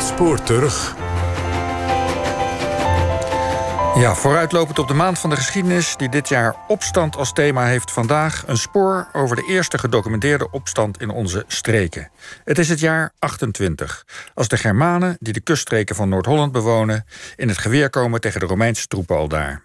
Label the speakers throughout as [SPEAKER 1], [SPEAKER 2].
[SPEAKER 1] Spoor terug.
[SPEAKER 2] Ja, vooruitlopend op de maand van de geschiedenis, die dit jaar opstand als thema heeft, vandaag een spoor over de eerste gedocumenteerde opstand in onze streken. Het is het jaar 28, als de Germanen, die de kuststreken van Noord-Holland bewonen, in het geweer komen tegen de Romeinse troepen al daar.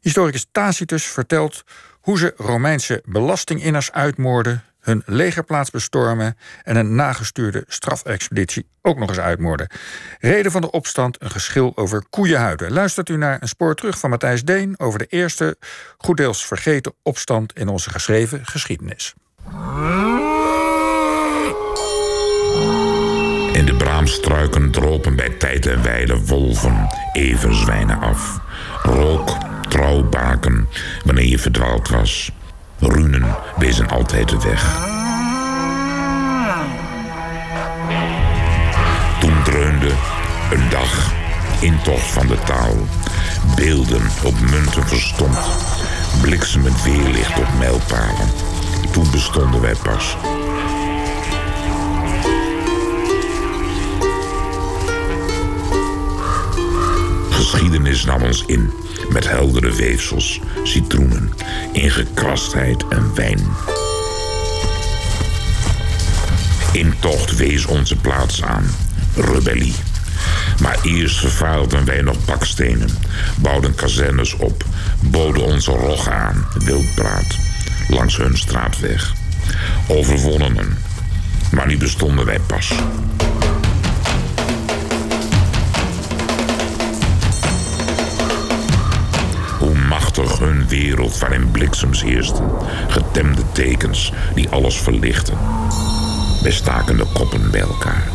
[SPEAKER 2] Historicus Tacitus vertelt hoe ze Romeinse belastinginners uitmoorden, hun legerplaats bestormen en een nagestuurde strafexpeditie ook nog eens uitmoorden. Reden van de opstand een geschil over koeienhuiden. Luistert u naar een spoor terug van Matthijs Deen over de eerste, goeddeels vergeten opstand in onze geschreven geschiedenis.
[SPEAKER 3] In de braamstruiken dropen bij tijd en wijle wolven even zwijnen af. Rook, trouwbaken, wanneer je verdwaald was. Runen wezen altijd de weg. Toen dreunde een dag intocht van de taal. Beelden op munten verstomd. Bliksemend weerlicht op mijlpalen. Toen bestonden wij pas. Geschiedenis nam ons in met heldere weefsels, citroenen, ingekrastheid en wijn. Intocht wees onze plaats aan, rebellie. Maar eerst vervuilden wij nog bakstenen, bouwden kazernes op, boden onze rog aan, wildpraat, langs hun straatweg. Overwonnenen, maar nu bestonden wij pas. Wereld waarin bliksems heersten, getemde tekens die alles verlichten. Wij staken de koppen bij elkaar.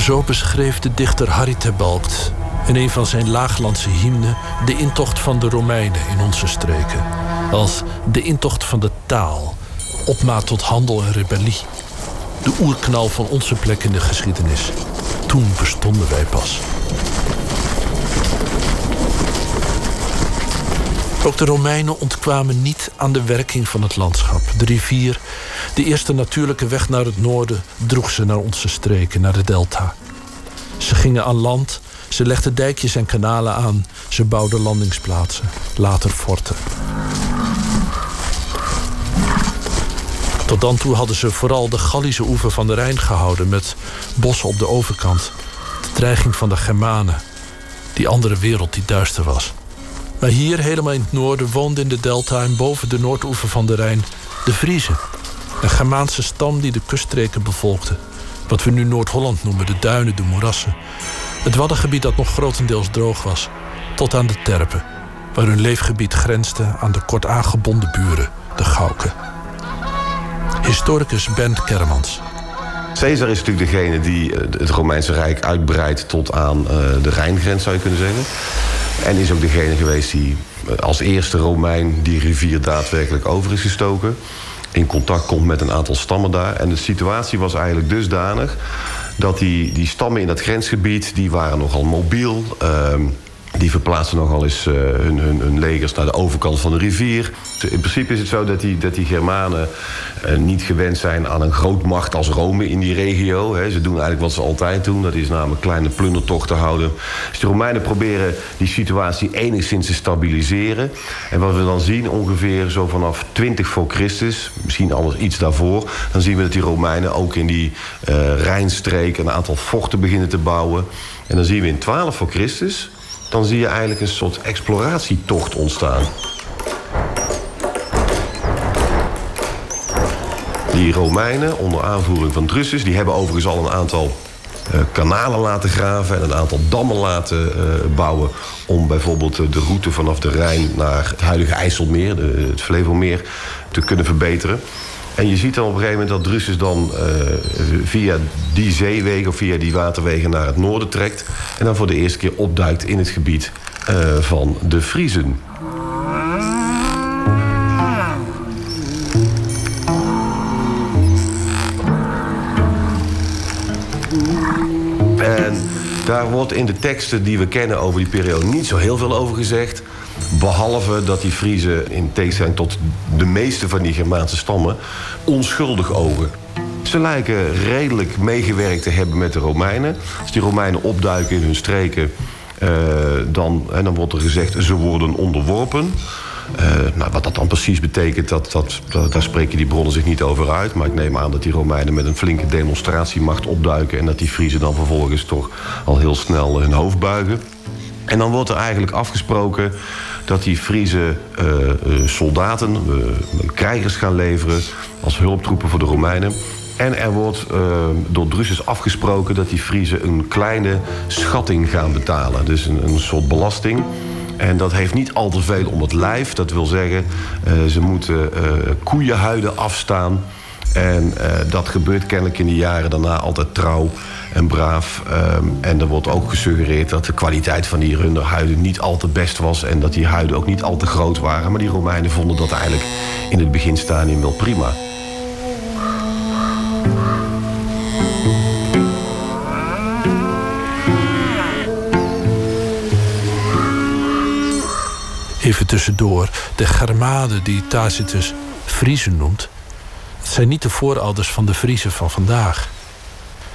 [SPEAKER 4] Zo beschreef de dichter Harry Terbalkt in een van zijn laaglandse hymnen de intocht van de Romeinen in onze streken. Als de intocht van de taal, opmaat tot handel en rebellie. De oerknal van onze plek in de geschiedenis. Toen bestonden wij pas. Ook de Romeinen ontkwamen niet aan de werking van het landschap. De rivier, de eerste natuurlijke weg naar het noorden, droeg ze naar onze streken, naar de delta. Ze gingen aan land, ze legden dijkjes en kanalen aan, ze bouwden landingsplaatsen, later forten. Tot dan toe hadden ze vooral de Gallische oever van de Rijn gehouden... met bossen op de overkant. De dreiging van de Germanen. Die andere wereld die duister was. Maar hier, helemaal in het noorden, woonde in de delta... en boven de noordoever van de Rijn de Friezen. Een Germaanse stam die de kuststreken bevolkte. Wat we nu Noord-Holland noemen, de duinen, de moerassen. Het waddengebied dat nog grotendeels droog was. Tot aan de Terpen, waar hun leefgebied grensde aan de kort aangebonden buren, de Gauken. Historicus Bent Kermans.
[SPEAKER 5] Caesar is natuurlijk degene die eh, het Romeinse Rijk uitbreidt tot aan eh, de Rijngrens, zou je kunnen zeggen. En is ook degene geweest die eh, als eerste Romein die rivier daadwerkelijk over is gestoken. In contact komt met een aantal stammen daar. En de situatie was eigenlijk dusdanig dat die, die stammen in dat grensgebied, die waren nogal mobiel. Uh, die verplaatsen nogal eens uh, hun, hun, legers naar de overkant van de rivier. In principe is het zo dat die, dat die Germanen uh, niet gewend zijn aan een grootmacht als Rome in die regio. Ze doen eigenlijk wat ze altijd doen. Dat is namelijk kleine plundertochten houden. Dus de Romeinen proberen die situatie enigszins te stabiliseren. En wat we dan zien, ongeveer zo vanaf 20 voor Christus, misschien alles iets daarvoor, dan zien we dat die Romeinen ook in die uh, Rijnstreek een aantal forten beginnen te bouwen. En dan zien we in 12 voor Christus dan zie je eigenlijk een soort exploratietocht ontstaan. Die Romeinen, onder aanvoering van Drusus... die hebben overigens al een aantal uh, kanalen laten graven... en een aantal dammen laten uh, bouwen... om bijvoorbeeld de route vanaf de Rijn naar het huidige IJsselmeer... De, het Flevomeer, te kunnen verbeteren. En je ziet dan op een gegeven moment dat Drusus dan uh, via die zeewegen of via die waterwegen naar het noorden trekt. En dan voor de eerste keer opduikt in het gebied uh, van de Friezen. En daar wordt in de teksten die we kennen over die periode niet zo heel veel over gezegd. Behalve dat die Friesen, in tegenstelling tot de meeste van die Germaanse stammen, onschuldig ogen. Ze lijken redelijk meegewerkt te hebben met de Romeinen. Als die Romeinen opduiken in hun streken, uh, dan, dan wordt er gezegd ze worden onderworpen. Uh, nou, wat dat dan precies betekent, dat, dat, dat, daar spreken die bronnen zich niet over uit. Maar ik neem aan dat die Romeinen met een flinke demonstratiemacht opduiken... en dat die Friesen dan vervolgens toch al heel snel hun hoofd buigen. En dan wordt er eigenlijk afgesproken dat die Friese uh, uh, soldaten, krijgers gaan leveren... als hulptroepen voor de Romeinen. En er wordt door Drusus afgesproken dat die Friesen een kleine schatting gaan betalen. Dus een, een soort belasting... En dat heeft niet al te veel om het lijf. Dat wil zeggen, ze moeten uh, koeienhuiden afstaan. En uh, dat gebeurt kennelijk in de jaren daarna altijd trouw en braaf. Um, en er wordt ook gesuggereerd dat de kwaliteit van die runderhuiden niet al te best was. En dat die huiden ook niet al te groot waren. Maar die Romeinen vonden dat eigenlijk in het beginstadium wel prima.
[SPEAKER 4] Even tussendoor, de Germanen die Tacitus Friezen noemt... zijn niet de voorouders van de Friezen van vandaag.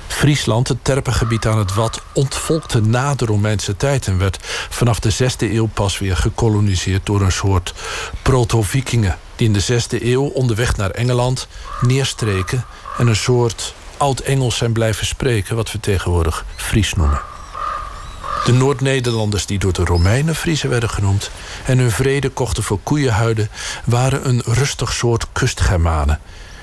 [SPEAKER 4] Friesland, het terpengebied aan het Wad, ontvolkte na de Romeinse tijd... en werd vanaf de 6e eeuw pas weer gekoloniseerd door een soort proto-vikingen... die in de 6e eeuw onderweg naar Engeland neerstreken... en een soort oud-Engels zijn blijven spreken... wat we tegenwoordig Fries noemen. De Noord-Nederlanders die door de Romeinen Friesen werden genoemd... en hun vrede kochten voor koeienhuiden... waren een rustig soort kustgermanen...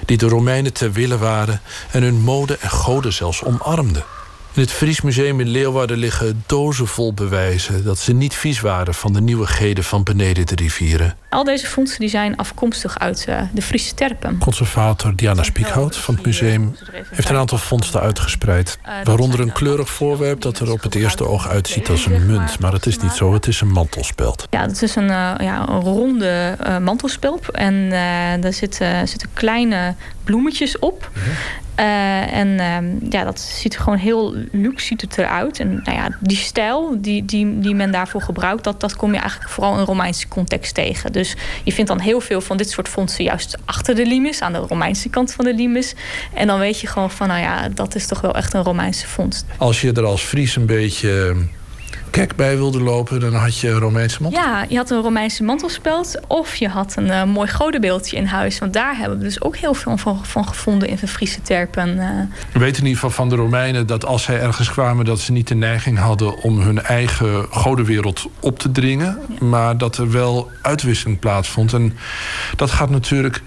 [SPEAKER 4] die de Romeinen ter wille waren... en hun mode en goden zelfs omarmden. In het Fries Museum in Leeuwarden liggen dozen vol bewijzen... dat ze niet vies waren van de nieuwigheden van beneden de rivieren.
[SPEAKER 1] Al deze vondsten die zijn afkomstig uit uh, de Friese terpen.
[SPEAKER 4] Conservator Diana Spiekhout van het museum heeft een aantal vondsten uitgespreid. Waaronder een kleurig voorwerp dat er op het eerste oog uitziet als een munt. Maar het is niet zo, het is een mantelspeld.
[SPEAKER 1] Ja, het is een, uh, ja, een ronde uh, mantelspelp. En uh, daar zitten, zitten kleine bloemetjes op. Uh, en uh, ja, dat ziet er gewoon heel luxe ziet het eruit. En nou ja, die stijl die, die, die men daarvoor gebruikt, dat, dat kom je eigenlijk vooral in Romeinse context tegen. Dus je vindt dan heel veel van dit soort fondsen juist achter de limes, aan de Romeinse kant van de limes. En dan weet je gewoon van, nou ja, dat is toch wel echt een Romeinse vondst.
[SPEAKER 4] Als je er als Fries een beetje kek bij wilde lopen, dan had je een Romeinse mantel.
[SPEAKER 1] Ja, je had een Romeinse mantelspeld. Of je had een uh, mooi godenbeeldje in huis. Want daar hebben we dus ook heel veel van, van gevonden in de Friese terpen. Uh.
[SPEAKER 4] We weten in ieder geval van de Romeinen dat als zij ergens kwamen... dat ze niet de neiging hadden om hun eigen godenwereld op te dringen. Maar dat er wel uitwisseling plaatsvond. En dat gaat natuurlijk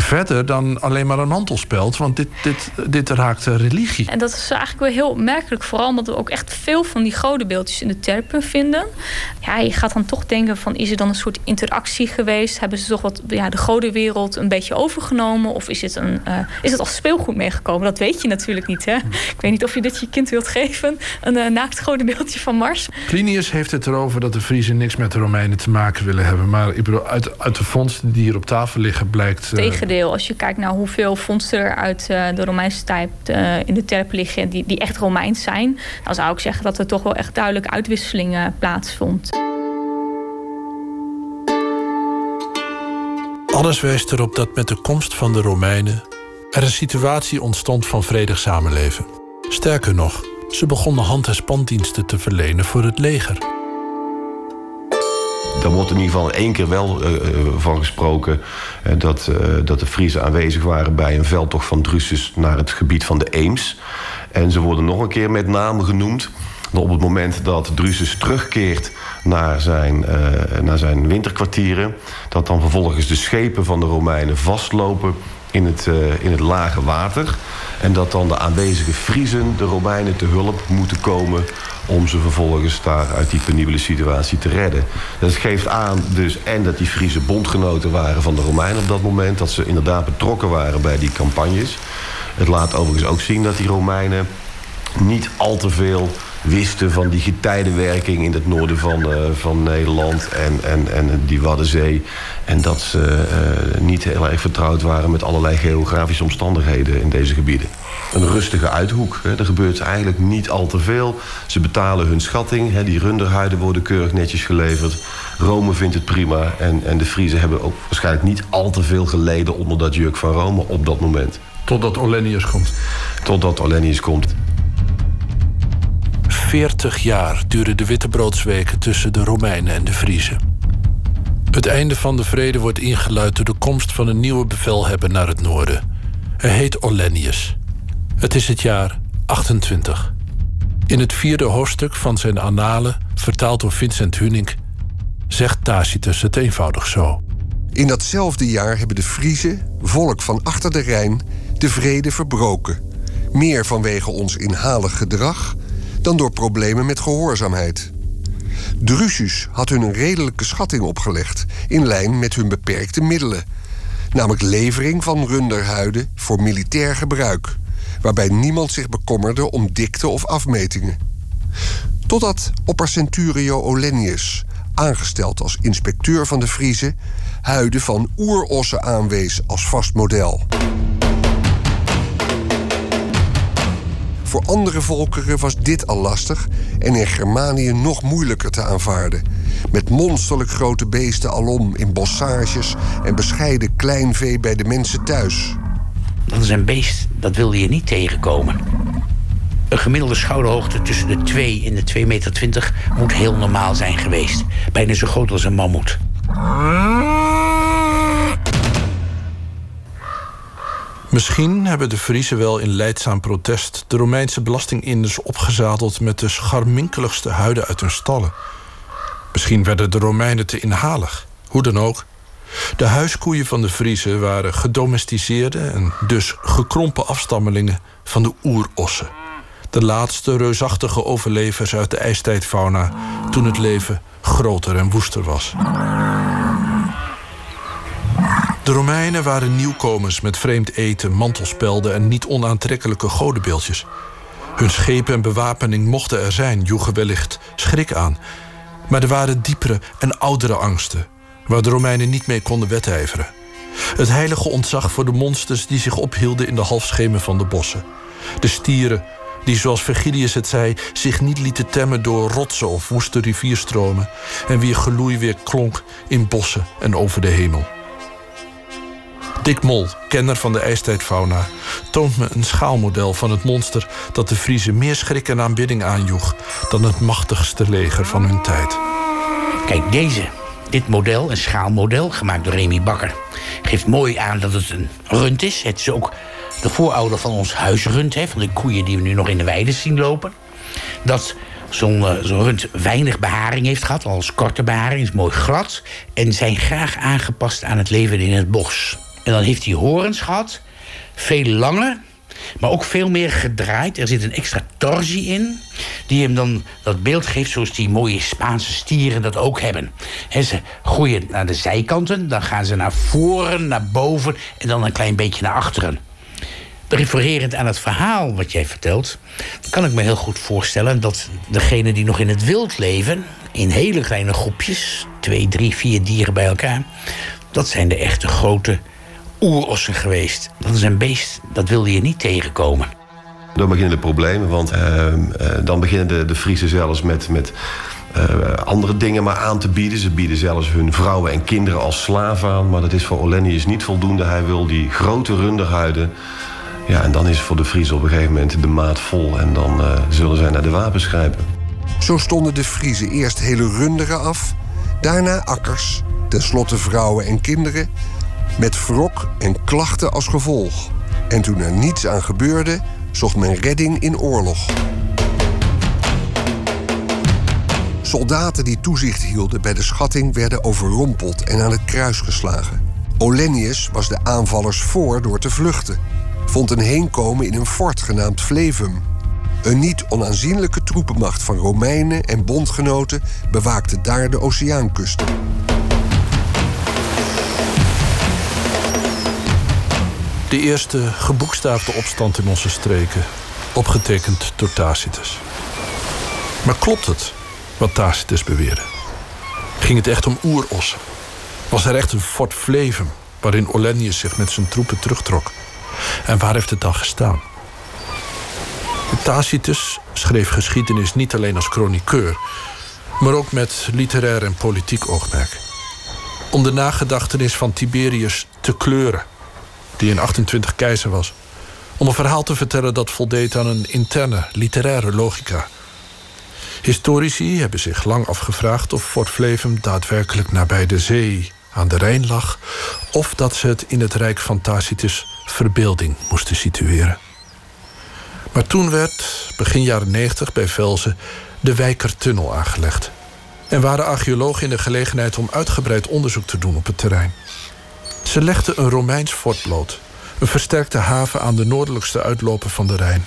[SPEAKER 4] verder dan alleen maar een mantelspeld. Want dit, dit, dit raakt religie.
[SPEAKER 1] En dat is eigenlijk wel heel merkelijk. Vooral omdat we ook echt veel van die godenbeeldjes in de terpen vinden. Ja, je gaat dan toch denken van... is er dan een soort interactie geweest? Hebben ze toch wat ja, de godenwereld een beetje overgenomen? Of is het, een, uh, is het als speelgoed meegekomen? Dat weet je natuurlijk niet. Hè? Ik weet niet of je dit je kind wilt geven. Een uh, naakt godenbeeldje van Mars.
[SPEAKER 4] Plinius heeft het erover dat de Friesen niks met de Romeinen te maken willen hebben. Maar ik bedoel, uit, uit de vondsten die hier op tafel liggen blijkt...
[SPEAKER 1] Uh, Als je kijkt naar hoeveel vondsten er uit uh, de Romeinse tijd uh, in de terp liggen... Die, die echt Romeins zijn... dan zou ik zeggen dat er toch wel echt duidelijk uitwisselingen plaatsvond.
[SPEAKER 4] Alles wijst erop dat met de komst van de Romeinen... er een situatie ontstond van vredig samenleven. Sterker nog, ze begonnen hand- en spandiensten te verlenen voor het leger...
[SPEAKER 5] Daar wordt in ieder geval één keer wel uh, van gesproken... Dat, dat de Friesen aanwezig waren bij een veldtocht van Drusus... naar het gebied van de Eems. En ze worden nog een keer met name genoemd. Op het moment dat Drusus terugkeert naar zijn, naar zijn winterkwartieren... dat dan vervolgens de schepen van de Romeinen vastlopen in het, in het lage water... en dat dan de aanwezige Friesen de Romeinen te hulp moeten komen om ze vervolgens daar uit die penibele situatie te redden. Dat geeft aan dus en dat die Friese bondgenoten waren van de Romeinen op dat moment... dat ze inderdaad betrokken waren bij die campagnes. Het laat overigens ook zien dat die Romeinen niet al te veel wisten van die getijdenwerking in het noorden van, uh, van Nederland en, en, en die Waddenzee. En dat ze uh, niet heel erg vertrouwd waren met allerlei geografische omstandigheden in deze gebieden. Een rustige uithoek. Er gebeurt eigenlijk niet al te veel. Ze betalen hun schatting. Die runderhuiden worden keurig netjes geleverd. Rome vindt het prima. En, en de Friesen hebben ook waarschijnlijk niet al te veel geleden... onder dat juk van Rome op dat moment.
[SPEAKER 4] Totdat Olennius komt.
[SPEAKER 5] Totdat Olennius komt.
[SPEAKER 4] 40 jaar duren de wittebroodsweken tussen de Romeinen en de Friezen. Het einde van de vrede wordt ingeluid door de komst van een nieuwe bevelhebber naar het noorden. Hij heet Olennius. Het is het jaar 28. In het vierde hoofdstuk van zijn Annalen, vertaald door Vincent Hunink, zegt Tacitus het eenvoudig zo.
[SPEAKER 6] In datzelfde jaar hebben de Friezen, volk van achter de Rijn, de vrede verbroken. Meer vanwege ons inhalig gedrag dan door problemen met gehoorzaamheid. Drusus had hun een redelijke schatting opgelegd, in lijn met hun beperkte middelen. Namelijk levering van runderhuiden voor militair gebruik, waarbij niemand zich bekommerde om dikte of afmetingen. Totdat oppercenturio Olennius, aangesteld als inspecteur van de Friezen, huiden van oerossen aanwees als vast model. Voor andere volkeren was dit al lastig en in Germanië nog moeilijker te aanvaarden. Met monsterlijk grote beesten alom in bossages en bescheiden kleinvee bij de mensen thuis.
[SPEAKER 7] Dat is een beest, dat wilde je niet tegenkomen. Een gemiddelde schouderhoogte tussen de 2 en de 2,20 meter moet heel normaal zijn geweest. Bijna zo groot als een mammoet.
[SPEAKER 4] Misschien hebben de Friesen wel in leidzaam protest de Romeinse belastinginders opgezadeld met de scharminkeligste huiden uit hun stallen. Misschien werden de Romeinen te inhalig. Hoe dan ook. De huiskoeien van de Friesen waren gedomesticeerde en dus gekrompen afstammelingen van de oerossen. De laatste reusachtige overlevers uit de ijstijdfauna toen het leven groter en woester was. De Romeinen waren nieuwkomers met vreemd eten, mantelspelden en niet onaantrekkelijke godenbeeldjes. Hun schepen en bewapening mochten er zijn, joegen wellicht schrik aan. Maar er waren diepere en oudere angsten, waar de Romeinen niet mee konden wedijveren. Het heilige ontzag voor de monsters die zich ophielden in de halfschemen van de bossen. De stieren die, zoals Virgilius het zei, zich niet lieten temmen door rotsen of woeste rivierstromen, en wier geloei weer klonk in bossen en over de hemel. Dick Mol, kenner van de ijstijdfauna, toont me een schaalmodel van het monster dat de Friese meer schrik en aanbidding aanjoeg dan het machtigste leger van hun tijd.
[SPEAKER 7] Kijk, deze, dit model, een schaalmodel, gemaakt door Remy Bakker, geeft mooi aan dat het een rund is. Het is ook de voorouder van ons huisrund, hè, van de koeien die we nu nog in de weide zien lopen. Dat zo'n uh, zo rund weinig beharing heeft gehad, als korte beharing, is mooi glad. En zijn graag aangepast aan het leven in het bos. En dan heeft hij horens gehad, veel langer, maar ook veel meer gedraaid. Er zit een extra torsie in, die hem dan dat beeld geeft zoals die mooie Spaanse stieren dat ook hebben. ze groeien naar de zijkanten, dan gaan ze naar voren, naar boven en dan een klein beetje naar achteren. Refererend aan het verhaal wat jij vertelt, kan ik me heel goed voorstellen dat degenen die nog in het wild leven, in hele kleine groepjes, twee, drie, vier dieren bij elkaar, dat zijn de echte grote oerossen geweest. Dat is een beest, dat wilde je niet tegenkomen.
[SPEAKER 5] Dan beginnen de problemen, want uh, uh, dan beginnen de, de Friesen zelfs met, met uh, andere dingen maar aan te bieden. Ze bieden zelfs hun vrouwen en kinderen als slaaf aan. Maar dat is voor Olennius niet voldoende. Hij wil die grote runderhuiden. Ja, en dan is voor de Friesen op een gegeven moment de maat vol. En dan zullen zij naar de wapens grijpen.
[SPEAKER 6] Zo stonden de Friesen eerst hele runderen af. Daarna akkers. Ten slotte vrouwen en kinderen met wrok en klachten als gevolg. En toen er niets aan gebeurde, zocht men redding in oorlog. Soldaten die toezicht hielden bij de schatting werden overrompeld en aan het kruis geslagen. Olennius was de aanvallers voor door te vluchten. Vond een heenkomen in een fort genaamd Flevum. Een niet onaanzienlijke troepenmacht van Romeinen en bondgenoten bewaakte daar de oceaankusten.
[SPEAKER 4] De eerste geboekstaafde opstand in onze streken, opgetekend door Tacitus. Maar klopt het wat Tacitus beweerde? Ging het echt om oerossen? Was er echt een Fort Flevum waarin Olennius zich met zijn troepen terugtrok? En waar heeft het dan gestaan? Tacitus schreef geschiedenis niet alleen als chroniqueur, maar ook met literair en politiek oogmerk. Om de nagedachtenis van Tiberius te kleuren, die in 28 keizer was. Om een verhaal te vertellen dat voldeed aan een interne literaire logica. Historici hebben zich lang afgevraagd of Fort Flevum daadwerkelijk nabij de zee aan de Rijn lag, of dat ze het in het Rijk van Tacitus verbeelding moesten situeren. Maar toen werd, begin jaren 90 bij Velzen, de Wijkertunnel aangelegd. En waren archeologen in de gelegenheid om uitgebreid onderzoek te doen op het terrein. Ze legden een Romeins fort bloot, een versterkte haven aan de noordelijkste uitloper van de Rijn.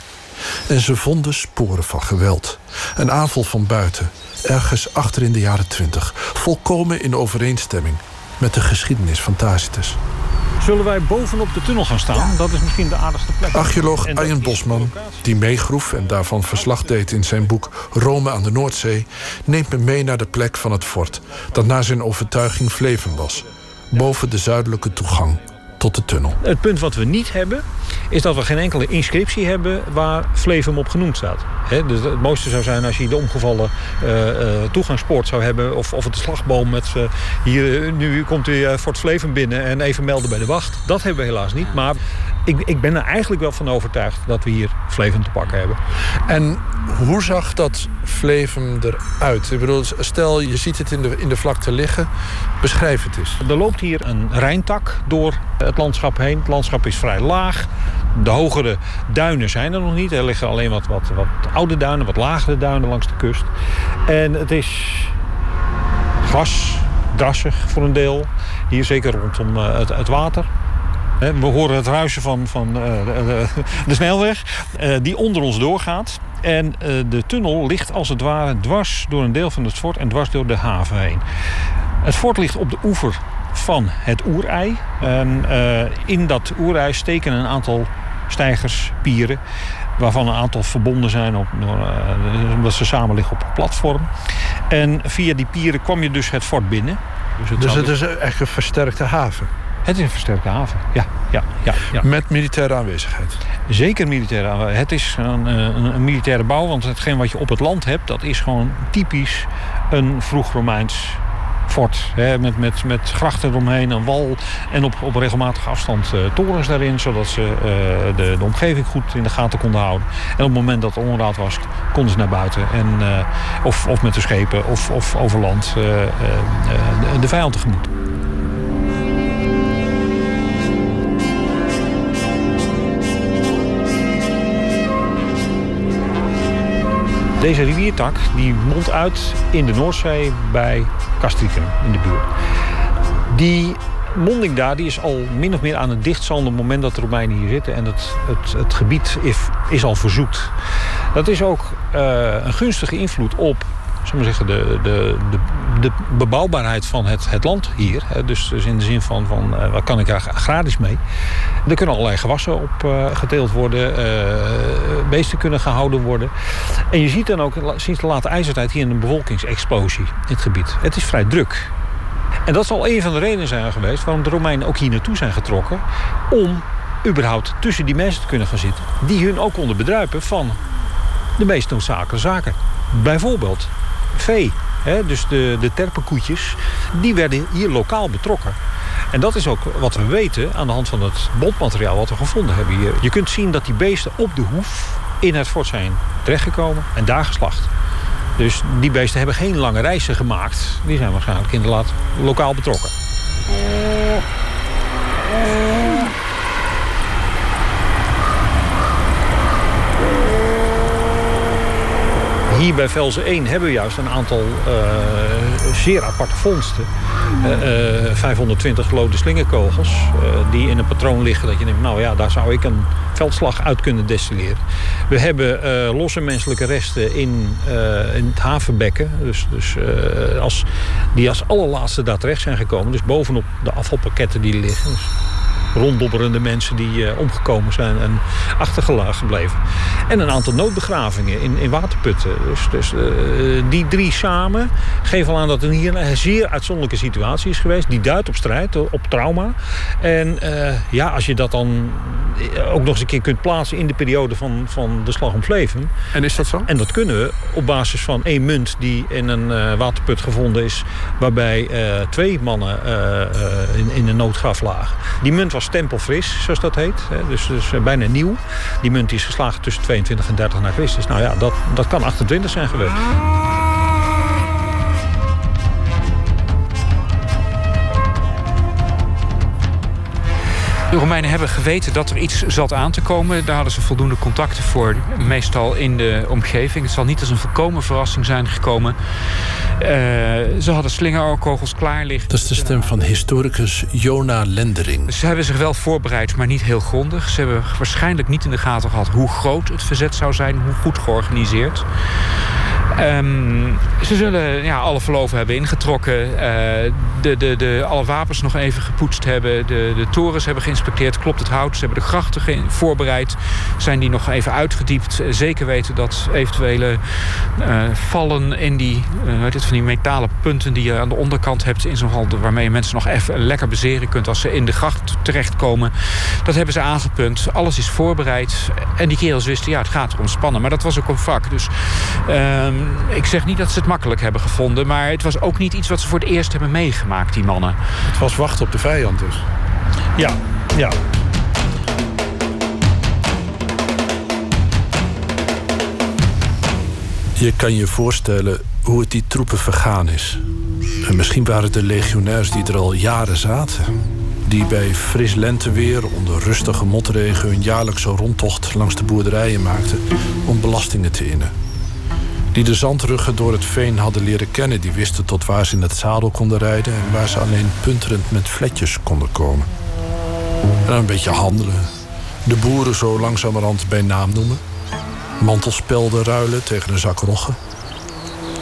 [SPEAKER 4] En ze vonden sporen van geweld. Een aanval van buiten, ergens achter in de jaren twintig. Volkomen in overeenstemming met de geschiedenis van Tacitus.
[SPEAKER 8] Zullen wij bovenop de tunnel gaan staan? Dat is misschien de aardigste plek.
[SPEAKER 4] Archeoloog Arjen Bosman, die meegroef en daarvan verslag deed in zijn boek Rome aan de Noordzee, neemt me mee naar de plek van het fort, dat naar zijn overtuiging Fleven was, boven de zuidelijke toegang tot de tunnel.
[SPEAKER 8] Het punt wat we niet hebben, is dat we geen enkele inscriptie hebben waar Flevum op genoemd staat. dus het mooiste zou zijn als je de omgevallen uh, toegangspoort zou hebben... of, of het slagboom met hier, nu komt u Fort Flevum binnen en even melden bij de wacht. Dat hebben we helaas niet, maar ik, ik ben er eigenlijk wel van overtuigd dat we hier Flevum te pakken hebben.
[SPEAKER 4] En hoe zag dat Flevum eruit? Ik bedoel, stel je ziet het in de, in de vlakte liggen, beschrijf het eens.
[SPEAKER 8] Er loopt hier een Rijntak door het landschap heen. Het landschap is vrij laag. De hogere duinen zijn er nog niet. Er liggen alleen wat, wat, wat oude duinen, wat lagere duinen langs de kust. En het is gras, drassig voor een deel. Hier zeker rondom eh, het, het water. We horen het ruisen van, van uh, de, de, snelweg uh, die onder ons doorgaat. En uh, de tunnel ligt als het ware dwars door een deel van het fort en dwars door de haven heen. Het fort ligt op de oever van het oerei. En in dat oerei steken een aantal stijgers, pieren waarvan een aantal verbonden zijn op, omdat ze samen liggen op een platform. En via die pieren kwam je dus het fort binnen.
[SPEAKER 4] Dus het, dus het is echt een versterkte haven?
[SPEAKER 8] Het is een versterkte haven, ja. ja, ja, ja.
[SPEAKER 4] Met militaire aanwezigheid?
[SPEAKER 8] Zeker militaire aanwezigheid. Het is een, een, een, militaire bouw, want hetgeen wat je op het land hebt... dat is gewoon typisch een vroeg Romeins fort. Hè, met, met, met grachten eromheen, een wal en op, op regelmatige afstand uh, torens daarin... zodat ze uh, de, de omgeving goed in de gaten konden houden. En op het moment dat het onraad was, konden ze naar buiten. En, uh, of, of met de schepen of, of over land de, de vijand tegemoet. Deze riviertak die mondt uit in de Noordzee bij Castricum in de buurt. Die monding daar die is al min of meer aan het dichtzanden op het moment dat de Romeinen hier zitten. En het, het, het gebied is, al verzoet. Dat is ook uh, een gunstige invloed op zullen zeggen, de, de, de, de bebouwbaarheid van het, het land hier. Dus, dus in de zin van, van wat kan ik agrarisch mee? Er kunnen allerlei gewassen op uh, worden. Uh, beesten kunnen gehouden worden. En je ziet dan ook sinds de late ijzertijd hier een bevolkingsexplosie in het gebied. Het is vrij druk. En dat zal een van de redenen zijn geweest waarom de Romeinen ook hier naartoe zijn getrokken. Om überhaupt tussen die mensen te kunnen gaan zitten. Die hun ook konden bedruipen van de meest noodzakelijke zaken. Bijvoorbeeld vee. Hè, dus de, de terpenkoetjes, die werden hier lokaal betrokken. En dat is ook wat we weten aan de hand van het bondmateriaal wat we gevonden hebben hier. Je kunt zien dat die beesten op de hoef in het fort zijn terechtgekomen en daar geslacht. Dus die beesten hebben geen lange reizen gemaakt. Die zijn waarschijnlijk inderdaad lokaal betrokken. Hier bij Velzen 1 hebben we juist een aantal uh, zeer aparte vondsten. Uh, uh, 520 gelode slingerkogels die in een patroon liggen. Dat je denkt, nou ja, daar zou ik een veldslag uit kunnen destilleren. We hebben losse menselijke resten in, in het havenbekken. Dus, dus, als, die als allerlaatste daar terecht zijn gekomen. Dus bovenop de afvalpakketten die liggen. Dus ronddobberende mensen die omgekomen zijn en achtergelaten gebleven. En een aantal noodbegravingen in, in waterputten. Dus, dus die drie samen geven al aan dat het hier een zeer uitzonderlijke situatie is geweest. Die duidt op strijd, op trauma. En ja, als je dat dan ook nog eens een keer kunt plaatsen in de periode van, van de slag om Vleven.
[SPEAKER 4] En is dat zo?
[SPEAKER 8] En dat kunnen we op basis van één munt die in een waterput gevonden is. Waarbij twee mannen in, in een noodgraf lagen. Die munt was stempelfris, zoals dat heet. Dus, dus bijna nieuw. Die munt is geslagen tussen 22 en 30 na Christus. Nou ja, dat, dat kan 28 zijn geweest.
[SPEAKER 9] De Romeinen hebben geweten dat er iets zat aan te komen. Daar hadden ze voldoende contacten voor, meestal in de omgeving. Het zal niet als een volkomen verrassing zijn gekomen. Uh, ze hadden slingerkogels klaar liggen.
[SPEAKER 4] Dat is de stem van historicus Jona Lendering.
[SPEAKER 9] Ze hebben zich wel voorbereid, maar niet heel grondig. Ze hebben waarschijnlijk niet in de gaten gehad hoe groot het verzet zou zijn, hoe goed georganiseerd. Um, ze zullen ja, alle verloven hebben ingetrokken. Uh, de, de, de, alle wapens nog even gepoetst hebben. De, de torens hebben geïnspecteerd. Klopt het hout? Ze hebben de grachten voorbereid. Zijn die nog even uitgediept. Zeker weten dat eventuele uh, vallen in die, het, van die metalen punten... die je aan de onderkant hebt in zo'n hal... waarmee je mensen nog even lekker bezeren kunt... als ze in de gracht terechtkomen. Dat hebben ze aangepunt. Alles is voorbereid. En die kerels wisten, ja, het gaat erom spannen. Maar dat was ook een vak. Dus... Uh, ik zeg niet dat ze het makkelijk hebben gevonden... maar het was ook niet iets wat ze voor het eerst hebben meegemaakt, die mannen.
[SPEAKER 4] Het was wachten op de vijand dus?
[SPEAKER 8] Ja, ja.
[SPEAKER 4] Je kan je voorstellen hoe het die troepen vergaan is. En misschien waren het de legionairs die er al jaren zaten. Die bij fris lenteweer onder rustige motregen hun jaarlijkse rondtocht langs de boerderijen maakten om belastingen te innen die de zandruggen door het veen hadden leren kennen. Die wisten tot waar ze in het zadel konden rijden en waar ze alleen punterend met fletjes konden komen. En een beetje handelen. De boeren zo langzamerhand bij naam noemen. Mantelspelden ruilen tegen een zak roggen.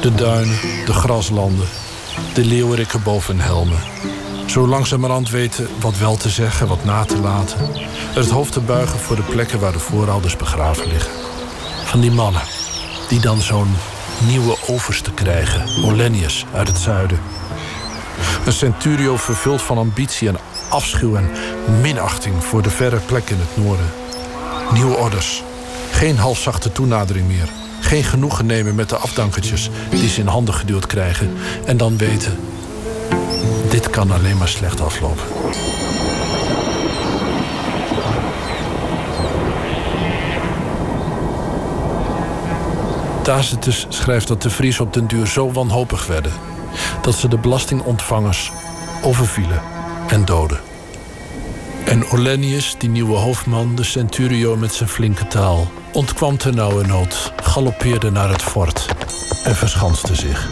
[SPEAKER 4] De duinen, de graslanden, de leeuwerikken boven hun helmen. Zo langzamerhand weten wat wel te zeggen, wat na te laten. Het hoofd te buigen voor de plekken waar de voorouders begraven liggen. Van die mannen die dan zo'n nieuwe overste krijgen, Olenius uit het zuiden. Een centurio vervuld van ambitie en afschuw en minachting voor de verre plek in het noorden. Nieuwe orders. Geen halfzachte toenadering meer. Geen genoegen nemen met de afdankertjes die ze in handen geduwd krijgen. En dan weten, dit kan alleen maar slecht aflopen. Tacitus schrijft dat de Friesen op den duur zo wanhopig werden dat ze de belastingontvangers overvielen en doden. En Orlenius, die nieuwe hoofdman, de centurio met zijn flinke taal, ontkwam ter nauwe nood, galoppeerde naar het fort en verschanste zich.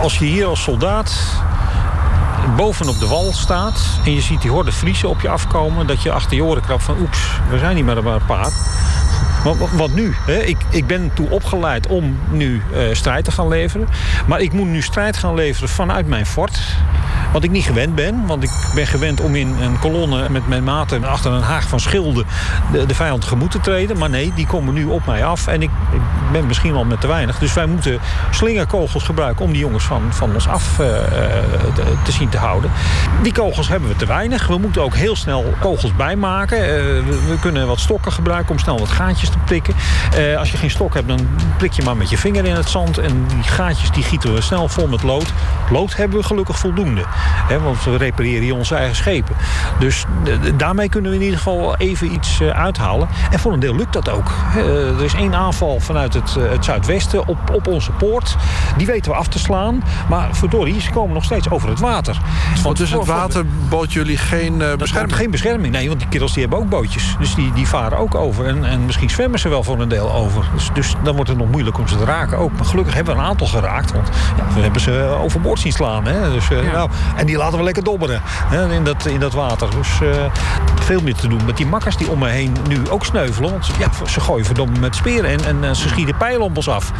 [SPEAKER 8] Als je hier als soldaat bovenop de wal staat en je ziet die horde Friesen op je afkomen, dat je achter je oren krabt van oeps, we zijn niet meer een paar. Wat, nu? Ik, ik ben toe opgeleid om nu uh, strijd te gaan leveren. Maar ik moet nu strijd gaan leveren vanuit mijn fort. Wat ik niet gewend ben. Want ik ben gewend om in een kolonne met mijn maten achter een haag van schilden de, de vijand tegemoet te treden. Maar nee, die komen nu op mij af. En ik, ik ben misschien wel met te weinig. Dus wij moeten slingerkogels gebruiken om die jongens van, van ons af uh, te, te, zien te houden. Die kogels hebben we te weinig. We moeten ook heel snel kogels bijmaken. Uh, we, kunnen wat stokken gebruiken om snel wat gaatjes te prikken. Als je geen stok hebt, dan prik je maar met je vinger in het zand. En die gaatjes die gieten we snel vol met lood. Lood hebben we gelukkig voldoende. Hè, want we repareren hier onze eigen schepen. Dus daarmee kunnen we in ieder geval even iets uh, uithalen. En voor een deel lukt dat ook. Uh, er is één aanval vanuit het, het zuidwesten op, op onze poort. Die weten we af te slaan. Maar verdorie, ze komen nog steeds over het water.
[SPEAKER 4] Want dus het water bood jullie geen bescherming?
[SPEAKER 8] Geen bescherming, nee. Want die kerels die hebben ook bootjes. Dus die, die varen ook over. En, en misschien zwemmen ze wel voor een deel over. Dus, dus dan wordt het nog moeilijk om ze te raken ook. Maar gelukkig hebben we een aantal geraakt. Want ja, we hebben ze overboord zien slaan. Hè? Dus, uh, ja. nou, en die laten we lekker dobberen hè, in, dat, in dat water. Dus uh, veel meer te doen met die makkers die om me heen nu ook sneuvelen. Want ja, ze gooien verdomme met speren en, en uh, ze schieten ons af.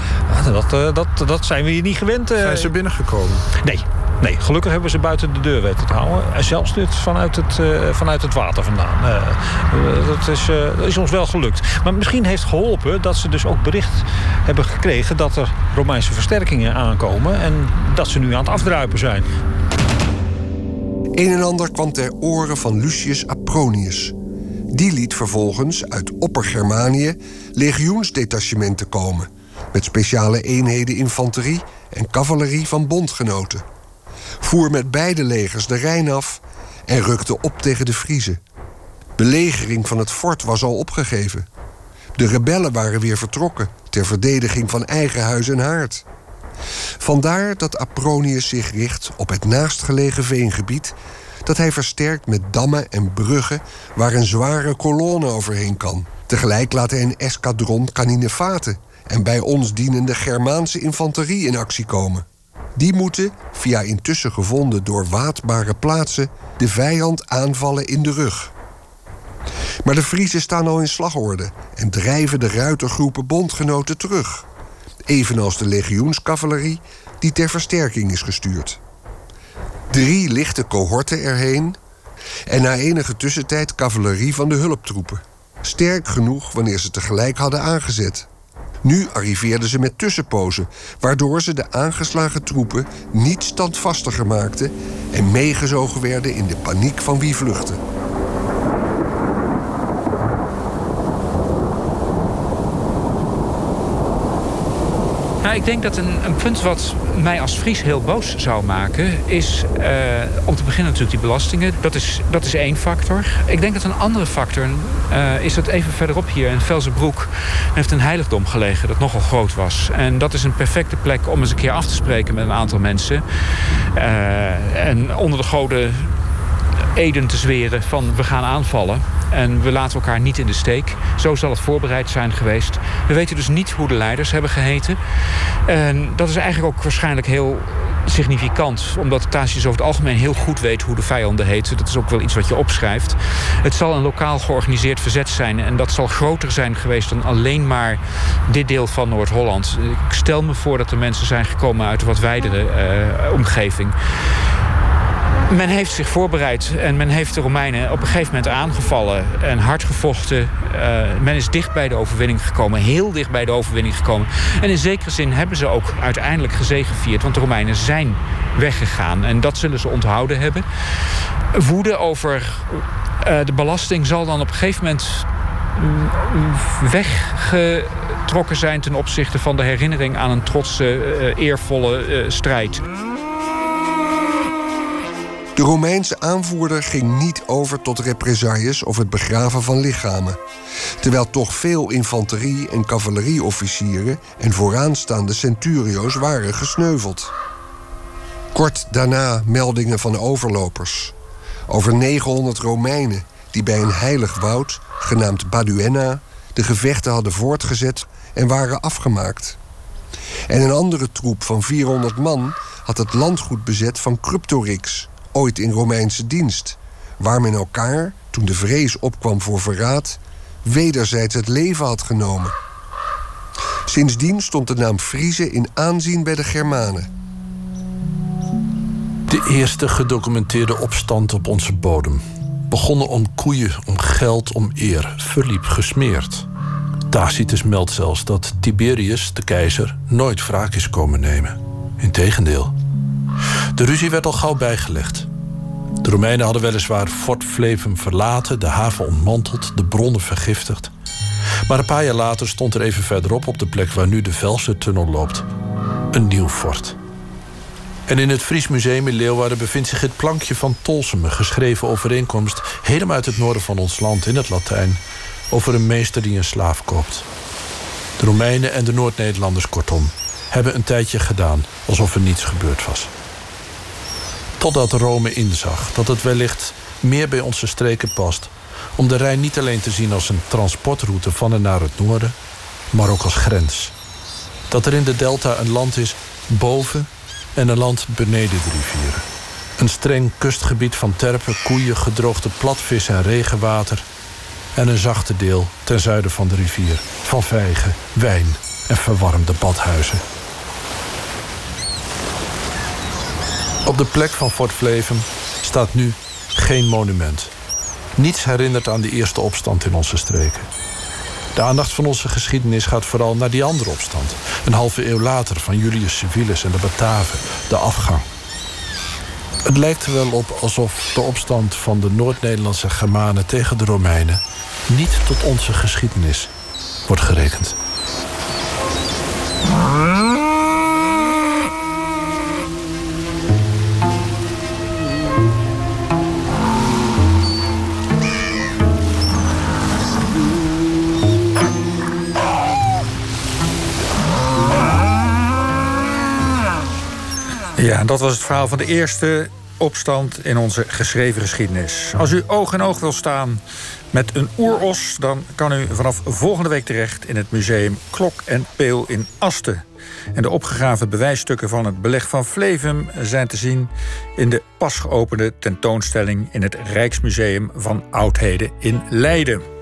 [SPEAKER 8] Ja, dat, dat, dat zijn we hier niet gewend.
[SPEAKER 4] Zijn ze binnengekomen?
[SPEAKER 8] Nee. Nee, gelukkig hebben ze buiten de deur weten te houden. En zelfs dit vanuit het, uh, vanuit het water vandaan. Uh, dat, is, dat is ons wel gelukt. Maar misschien heeft geholpen dat ze dus ook bericht hebben gekregen... dat er Romeinse versterkingen aankomen... en dat ze nu aan het afdruipen zijn.
[SPEAKER 6] Een en ander kwam ter oren van Lucius Apronius. Die liet vervolgens uit Opper-Germanië legioensdetachementen komen... met speciale eenheden infanterie en cavalerie van bondgenoten. Voer met beide legers de Rijn af en rukte op tegen de Friezen. Belegering van het fort was al opgegeven. De rebellen waren weer vertrokken ter verdediging van eigen huis en haard. Vandaar dat Apronius zich richt op het naastgelegen veengebied dat hij versterkt met dammen en bruggen waar een zware kolonne overheen kan. Tegelijk laat hij een eskadron kaninefaten en bij ons dienende Germaanse infanterie in actie komen. Die moeten, via intussen gevonden doorwaadbare plaatsen, de vijand aanvallen in de rug. Maar de Friezen staan al in slagorde en drijven de ruitergroepen bondgenoten terug. Evenals de legioenscavalerie die ter versterking is gestuurd. Drie lichte cohorten erheen en na enige tussentijd cavalerie van de hulptroepen. Sterk genoeg wanneer ze tegelijk hadden aangezet. Nu arriveerden ze met tussenpozen, waardoor ze de aangeslagen troepen niet standvastiger maakten en meegezogen werden in de paniek van wie vluchtte.
[SPEAKER 9] Nou, ik denk dat een, een, punt wat mij als Fries heel boos zou maken... is uh, om te beginnen natuurlijk die belastingen. Dat is, dat is één factor. Ik denk dat een andere factor uh, is dat even verderop hier in Velzenbroek... heeft een heiligdom gelegen dat nogal groot was. En dat is een perfecte plek om eens een keer af te spreken met een aantal mensen. Uh, en onder de goden eden te zweren van we gaan aanvallen. En we laten elkaar niet in de steek. Zo zal het voorbereid zijn geweest. We weten dus niet hoe de leiders hebben geheten. En dat is eigenlijk ook waarschijnlijk heel significant. Omdat Tacius over het algemeen heel goed weet hoe de vijanden heten. Dat is ook wel iets wat je opschrijft. Het zal een lokaal georganiseerd verzet zijn. En dat zal groter zijn geweest dan alleen maar dit deel van Noord-Holland. Ik stel me voor dat er mensen zijn gekomen uit een wat wijdere uh, omgeving. Men heeft zich voorbereid en men heeft de Romeinen op een gegeven moment aangevallen en hard gevochten. Uh, men is dicht bij de overwinning gekomen, heel dicht bij de overwinning gekomen. En in zekere zin hebben ze ook uiteindelijk gezegevierd, want de Romeinen zijn weggegaan en dat zullen ze onthouden hebben. Woede over uh, de belasting zal dan op een gegeven moment weggetrokken zijn ten opzichte van de herinnering aan een trotse, uh, eervolle strijd.
[SPEAKER 6] De Romeinse aanvoerder ging niet over tot represailles of het begraven van lichamen. Terwijl toch veel infanterie- en cavalerieofficieren en vooraanstaande centurio's waren gesneuveld. Kort daarna meldingen van overlopers. Over 900 Romeinen die bij een heilig woud, genaamd Baduena, de gevechten hadden voortgezet en waren afgemaakt. En een andere troep van 400 man had het landgoed bezet van Cryptorix, ooit in Romeinse dienst, waar men elkaar, toen de vrees opkwam voor verraad, wederzijds het leven had genomen. Sindsdien stond de naam Friese in aanzien bij de Germanen.
[SPEAKER 4] De eerste gedocumenteerde opstand op onze bodem. Begonnen om koeien, om geld, om eer, verliep gesmeerd. Tacitus meldt zelfs dat Tiberius, de keizer, nooit wraak is komen nemen. Integendeel. De ruzie werd al gauw bijgelegd. De Romeinen hadden weliswaar Fort Flevum verlaten, de haven ontmanteld, de bronnen vergiftigd. Maar een paar jaar later stond er even verderop op de plek waar nu de Velsen-tunnel loopt, een nieuw fort. En in het Fries Museum in Leeuwarden bevindt zich het plankje van Tolsum, een geschreven overeenkomst helemaal uit het noorden van ons land in het Latijn over een meester die een slaaf koopt. De Romeinen en de Noord-Nederlanders kortom hebben een tijdje gedaan alsof er niets gebeurd was. Totdat Rome inzag dat het wellicht meer bij onze streken past om de Rijn niet alleen te zien als een transportroute van en naar het noorden, maar ook als grens. Dat er in de delta een land is boven en een land beneden de rivieren. Een streng kustgebied van terpen, koeien, gedroogde platvis en regenwater. En een zachte deel ten zuiden van de rivier van vijgen, wijn en verwarmde badhuizen. Op de plek van Fort Flevum staat nu geen monument. Niets herinnert aan de eerste opstand in onze streken. De aandacht van onze geschiedenis gaat vooral naar die andere opstand. Een halve eeuw later van Julius Civilis en de Bataven, de afgang. Het lijkt er wel op alsof de opstand van de Noord-Nederlandse Germanen tegen de Romeinen niet tot onze geschiedenis wordt gerekend.
[SPEAKER 2] Ja, dat was het verhaal van de eerste opstand in onze geschreven geschiedenis. Als u oog in oog wil staan met een oeros... dan kan u vanaf volgende week terecht in het museum Klok en Peel in Asten. En de opgegraven bewijsstukken van het beleg van Flevum... zijn te zien in de pas geopende tentoonstelling... in het Rijksmuseum van Oudheden in Leiden.